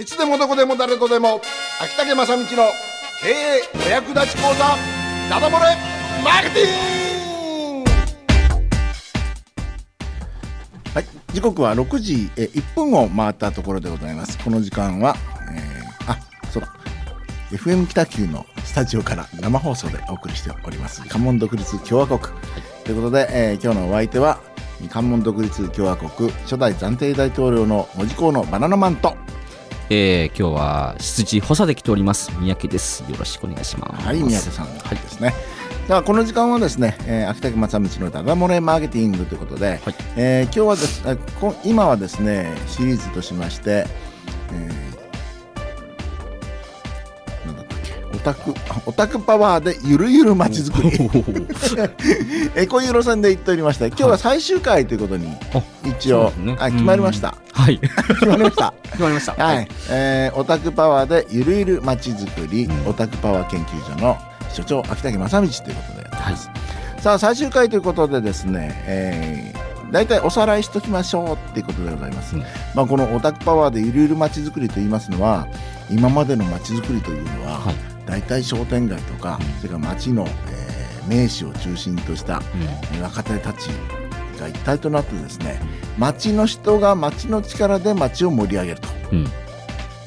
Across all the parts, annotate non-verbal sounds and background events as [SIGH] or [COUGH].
いつでもどこでも誰とでも。秋竹正道の経営お役立ち講座。ダダ漏れマーケティング。はい。時刻は6時え1分を回ったところでございます。この時間は、えー、あそうだ。FM 北九のスタジオから生放送でお送りしております。関門独立共和国、はい、ということで、えー、今日のお相手は関門独立共和国初代暫定大統領の門司港のバナナマンとえー、今日は執事補佐で来ております。三宅です。よろしくお願いします。はい三宅さんはいですね、ではこの時間はですね、えー、秋田正道のダダ漏れマーケティングということで、はい、えー、今日はです今はですねシリーズとしまして、えーオタクオタクパワーでゆるゆるまちづくり。[LAUGHS] えこういう路線で行っておりまして今日は最終回ということに一応、ね、あ決まりました。はい。決まりました。決まりました。[LAUGHS] はい、えー、オタクパワーでゆるゆるまちづくり、うん、オタクパワー研究所の所長秋竹正道ということではい、さあ最終回ということでですね、えー大体おさらいしときましょうっていうことでございます、うん、まあ、このオタクパワーでゆるゆるまちづくりと言いますのは今までのまちづくりというのは、はい大体商店街とか、それから町の、えー、名士を中心とした、若手たちが一体となってですね町の人が町の力で町を盛り上げると、うん、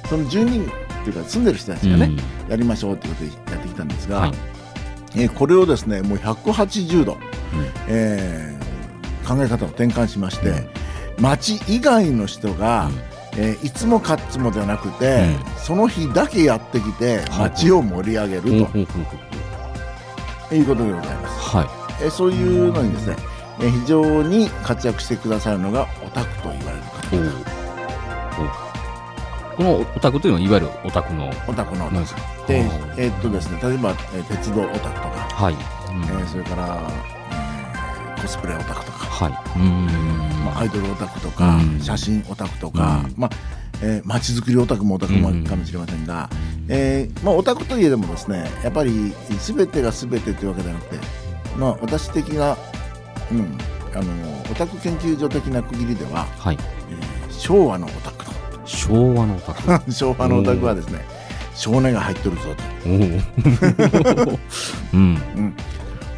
その住民っていうか住んでる人たちがね、うん、やりましょうということでやってきたんですが、はい、えー、これをですねもう180度、うん、えー、考え方を転換しまして、町以外の人が、えー、いつもかっつもではなくて、うん、その日だけやってきて街を盛り上げると、はい、いうことでございます、はい。えー、そういうのにですね、えー、非常に活躍してくださるのがオタクと言われる方。このオタクというのはいわゆるオタクの。オタクので、えー、っとですね例えば、えー、鉄道オタクとか、はい。うん、えー、それから、えー、コスプレオタクとか、はい、うんまあ、アイドルオタクとか、うん、写真オタクとか、うん、まあえー、街づくりオタクもオタクもかもしれませんが、うん、えー、まあ、オタクといえどもですねやっぱり全てが全てというわけではなくて、まあ、私的な、うん、あのオタク研究所的な区切りでは、はい。えー、昭和のオタクと。昭和のオタク。[LAUGHS] 昭和のオタクはですね少年が入ってるぞと。[LAUGHS] うん、うん。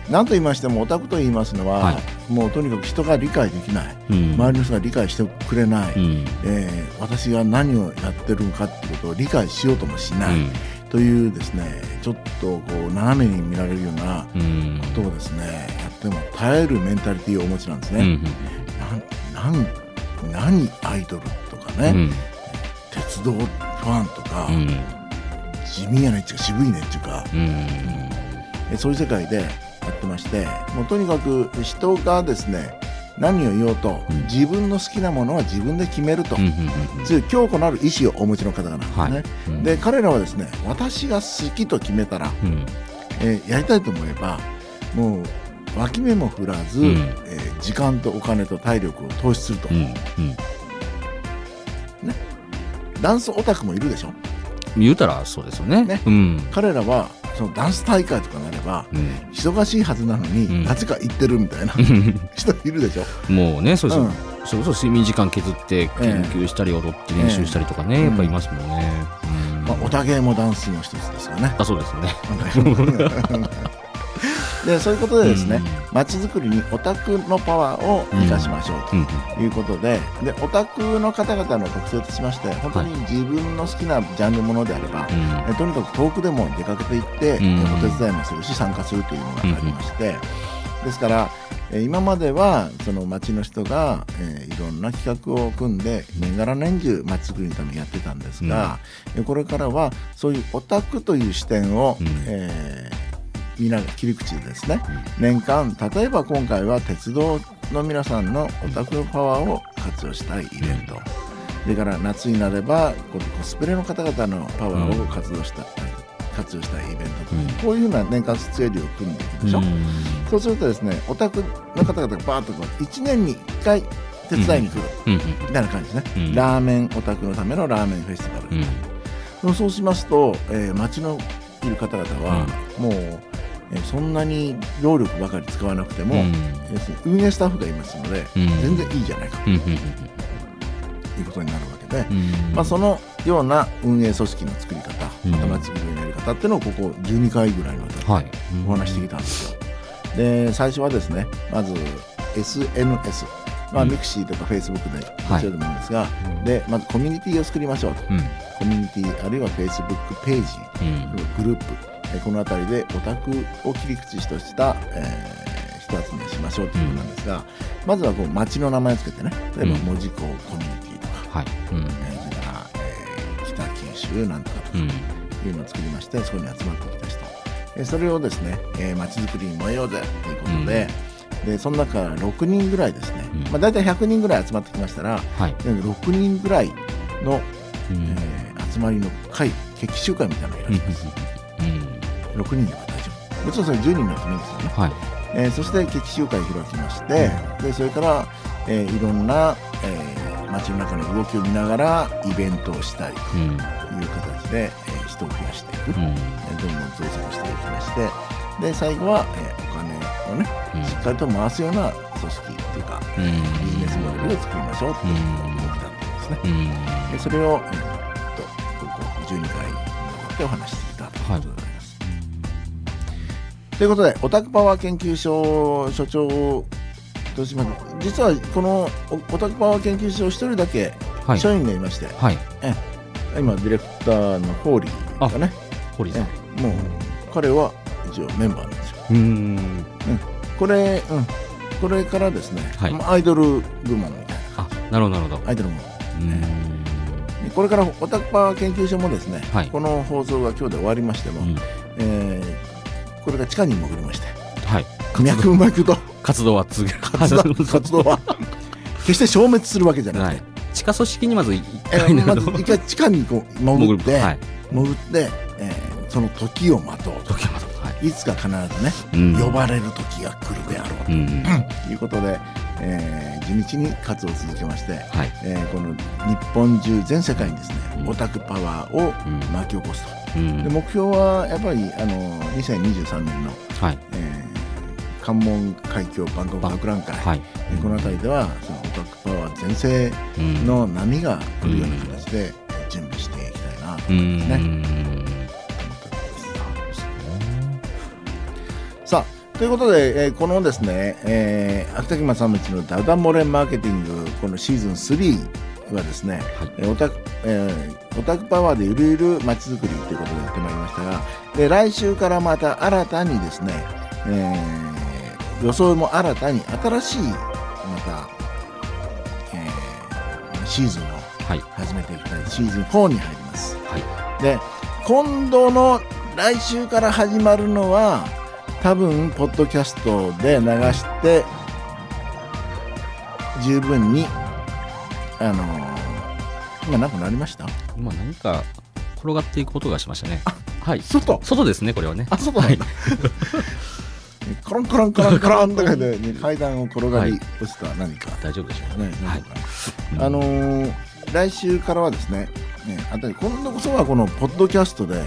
何と言いましてもオタクと言いますのは、はい、もうとにかく人が理解できない、うん、周りの人が理解してくれない、うん、えー、私が何をやってるのかっていうことを理解しようともしない、うん、というですねちょっとこう斜めに見られるようなことをですね、やっても耐えるメンタリティーをお持ちなんですね。うん、なん何アイドルとかね、鉄道ファンとか、地味やねっていうか渋いねっていうか、うん、そういう世界でやってましてもうとにかく人がですね何を言おうと、うん、自分の好きなものは自分で決めると、強い強固なる意志をお持ちの方なんですね、はい。うん、で彼らはですね私が好きと決めたら、うん、えー、やりたいと思えばもう脇目も振らず、うん、えー、時間とお金と体力を投資すると、ね、ダンスオタクもいるでしょ？言うたらそうですよね、ね。彼らはそのダンス大会とかなれば、うん、忙しいはずなのに、なぜか行ってるみたいな [LAUGHS] 人いるでしょ？もうねそうです、うん、それこそ睡眠時間削って研究したり踊って練習したりとかね、えー、やっぱいますもんね、まあ、おたげもダンスの一つですよね。あそうですよねでそういうことでですねまち、づくりにオタクのパワーを生かしましょうということで,、でオタクの方々の特性としまして本当に自分の好きなジャンルものであれば、えとにかく遠くでも出かけていって、お手伝いもするし参加するというのがありまして、ですから今まではその町の人が、えー、いろんな企画を組んで年がら年中町づくりのためにやってたんですが、うん、これからはそういうオタクという視点を、うん、えー皆切り口でですね、年間例えば今回は鉄道の皆さんのオタクパワーを活用したいイベント。それから夏になればこのコスプレの方々のパワーを活動した、活用したいイベントと、うん、こういうふうな年間撮影量を組んでいくでしょ、うん、そうするとですねオタクの方々がバーッとこう1年に1回手伝いに来る、みたいな感じですね、ラーメンオタクのためのラーメンフェスティバル、そうしますと、えー、街のいる方々はもうえそんなに労力ばかり使わなくても、うん、運営スタッフがいますので、うん、全然いいじゃないかと、いうことになるわけで、まあ、そのような運営組織の作り方、うん。また町づくりのやり方っていうのをここ12回ぐらいの間はい。お話してきたんですよ。で最初はですねまず SNS、まあ、うん。ミクシーとかフェイスブックではい。一応でもいいんですが、うん。でまずコミュニティを作りましょうと。うん。コミュニティあるいはフェイスブックページ。うん。グループえこの辺りでオタクを切り口とした、えー人集めをしましょうということなんですが、まずはこう町の名前をつけてね例えばうん門司港コミュニティとか、はい。うん。えーそれから、えー北九州なんとかとかうん。いうのを作りましてそこに集まってきた人えーそれをですねえー町づくりに燃えようぜということで,、でその中から6人ぐらいですね、うんまあ、大体100人ぐらい集まってきましたらはい。6人ぐらいの、うん。えー集まりの会決起集会みたいなのをやうん。ります、6人では大丈夫もちろんそれ10人のやつもいいんですよね、はい。えーそして決起集会を開きまして、でそれから、えーいろんな、えー街の中の動きを見ながらイベントをしたりとうん。いう形で、えー人を増やしていく、うん。えーどんどん増殖していきましてで最後は、えーお金をねしっかりと回すような組織っていうかうん。ビジネスモデルを作りましょうっていう動きだったんですね。うん。でそれを、えーっとここ12回にわたってお話ししてきたということでござい。ということでオタクパワー研究所所長としま実はこのおオタクパワー研究所一人だけはい。社員がいまして、はい。今ディレクターのホーリーがね堀さん。えもう彼は一応メンバーなんですよ。うん。これ、うん、これからですね、はいまあアイドル部門みたいあ、なるほど、なるほど。なアイドル部門うん。でこれからオタクパワー研究所もですね、はいこの放送が今日で終わりましても、うんえーこれが地下に潜りましてはい。脈々と活動は続ける。活動活動は決して消滅するわけじゃなくて、はい。地下組織にまず一え回まず一回地下にこう潜って、はい。潜って、えーその時を待とう時はまだ。はい。いつか必ずね、うん呼ばれる時が来るであろううん。ということで、えー地道に活動を続けまして、はい。えーこの日本中全世界にですね、うんオタクパワーをうん巻き起こすと、うんで目標はやっぱりあの2023年の、はい。えー関門海峡万国博覧会、はい。えーこの辺りではそのオタクパワー全盛うんの波が来るような形で、えー準備していきたいなとう思いますね。さあということで、えーこのですね、えー、秋田木正道のダダ漏れマーケティングこのシーズン3はですね、はいえーオタク、えーオタクパワーでゆるゆるまちづくりということでやってまいりましたがで来週からまた新たにですね、えー予想も新たに新しいまた、えーシーズンをはい。始めていきたいシーズン4に入ります。はい。で今度の来週から始まるのは多分ポッドキャストで流して十分にあの今何かなりました？今何か転がっていく音がしましたね。はい。外外ですね、これはね。あ外なんだ、[LAUGHS] コロンコロンコロンコロンとかで、ね、階段を転がりはい落ちた何か、大丈夫でしょうねか。はい。あのー来週からはですねねあと今度こそはこのポッドキャストで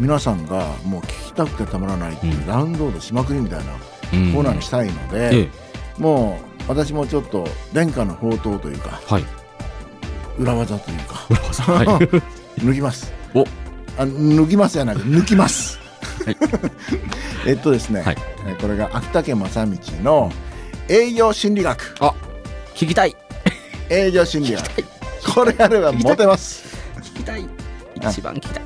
皆さんがもう聞きたくてたまらないっていううんダウンロードしまくりみたいなうんコーナーにしたいので、ええ。もう私もちょっと殿下の宝刀というかはい。裏技というか。浦和さん。はい。[LAUGHS] 抜きます。お。あ脱ぎますじゃなくて抜きます、はい。[LAUGHS] えっとですね、はい。えーこれが秋田県正道の営業心理学。あ、聞きたい。営業心理学。これやればモテます。聞きたい。一番聞きたい。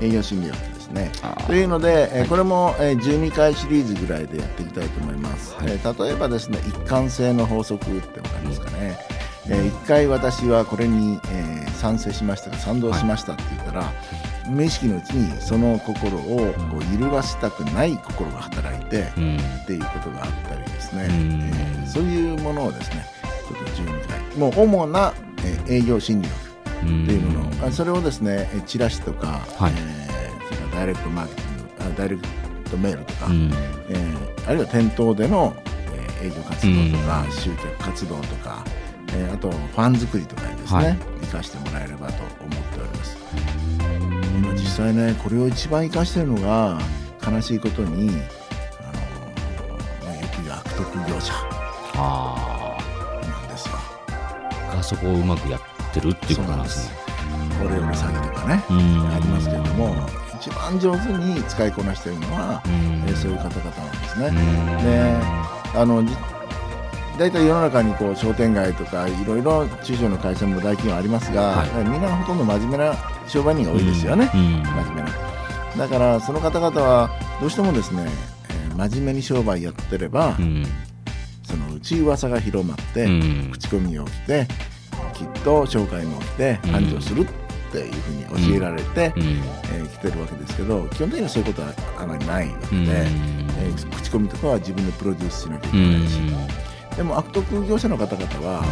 営業心理学ですね。あというので、えーはい。これも、えー12回シリーズぐらいでやっていきたいと思います、はい。えー例えばですね一貫性の法則ってわかりますかね、えー一回私はこれに、えー賛成しましたか賛同しましたって言ったら、無意識のうちにその心をこう揺るがしたくない心が働いて、うん。っていうことがあったりですね、うん。えーそういうものをですねちょっと12回もう主な、えー営業心理学うん。っていうもの、あそれをですねえチラシとか、はい。えーそれからダイレクトマーケティングあダイレクトメールとか、うん。えーあるいは店頭での、えー営業活動とか、うん。集客活動とか、えーあとファン作りとかにですね、はい。生かしてもらえればと思っております。今実際ねこれを一番生かしてるのが悲しいことにあのーまあよく言う悪徳業者あなんですよ。あ。がそこをうまくやってるっていうことなんですね。オレオレ詐欺とかね、うん。ありますけれども一番上手に使いこなしているのは、うん。えーそういう方々なんですね。うん。であのじ大体世の中にこう商店街とかいろいろ中小の会社も大企業ありますが、はい。みんなほとんど真面目な商売人が多いですよね、うん真面目な。だからその方々はどうしてもですね、えー真面目に商売やってれば、うん。そのうち噂が広まって、うん。口コミが起きてきっと紹介も起きてうん。繁盛するっていうふうに教えられて、うん。えー来てるわけですけど基本的にはそういうことはあまりないわけで、うん。えー口コミとかは自分でプロデュースしなきゃいけうないし、んでも悪徳業者の方々は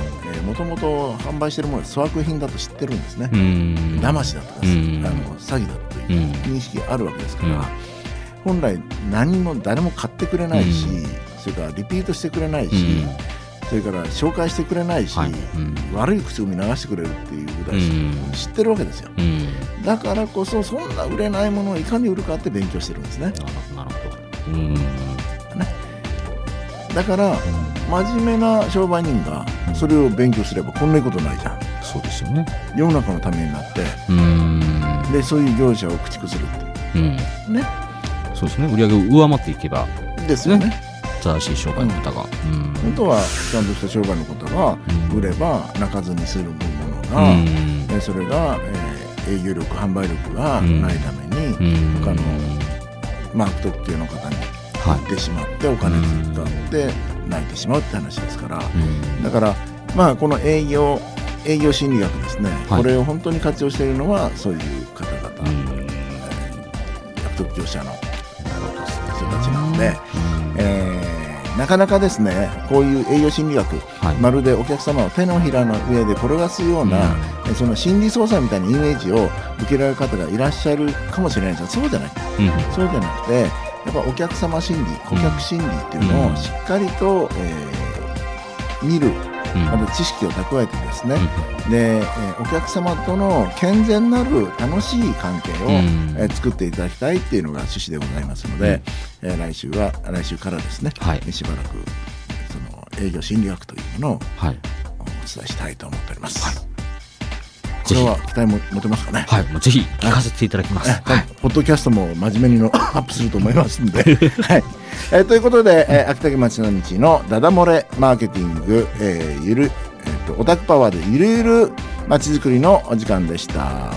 もともと販売してるものが粗悪品だと知ってるんですね、うん。騙しだとか、うん。あの詐欺だとういうん。認識があるわけですから、うん。本来何も誰も買ってくれないし、うん。それからリピートしてくれないし、うん。それから紹介してくれないし、はい。うん。悪い口コミ流してくれるっていうぐらいうん。知ってるわけですよ。うん。だからこそそんな売れないものをいかに売るかって勉強してるんですね。なるほどなるほど。うんだから真面目な商売人がそれを勉強すればこんないいことないじゃん。そうですよね。世の中のためになって。うん。でそういう業者を駆逐するって。うん。いうね。そうですね。売り上げを上回っていけば。ですよね。正しい商売の方が。うん。本当はちゃんとした商売の方がうん。売れば泣かずに済むものうが、ん。えそれが、えー営業力販売力がないために、うん。他のまあ悪徳系の方にってしまってお金使って泣いてしまうって話ですから、だからまあこの営業営業心理学ですね、はい。これを本当に活用しているのはそういう方々、うん。悪徳業者の人たちなので、えーなかなかですねこういう営業心理学はい。まるでお客様を手のひらの上で転がすような、えーその心理操作みたいなイメージを受けられる方がいらっしゃるかもしれないですがそうじゃない。うん。そうじゃなくてやっぱお客様心理顧客心理っていうのうん。をしっかりと、えー見るうん。また知識を蓄えてですね、で、えーお客様との健全なる楽しい関係を、うん。えー作っていただきたいっていうのが趣旨でございますので、えー来週は来週からですね、はい。しばらくその営業心理学というものをはい。お伝えしたいと思っております。はいこれは期待も持てますかね？はいもうぜひ聞かせていただきますえはいポッドキャストも真面目にのアップすると思いますんで。[LAUGHS] はいえーということで、えー秋田県町の道のダダ漏れマーケティング、えーゆる、えーとオタクパワーでゆるゆる街づくりのお時間でした。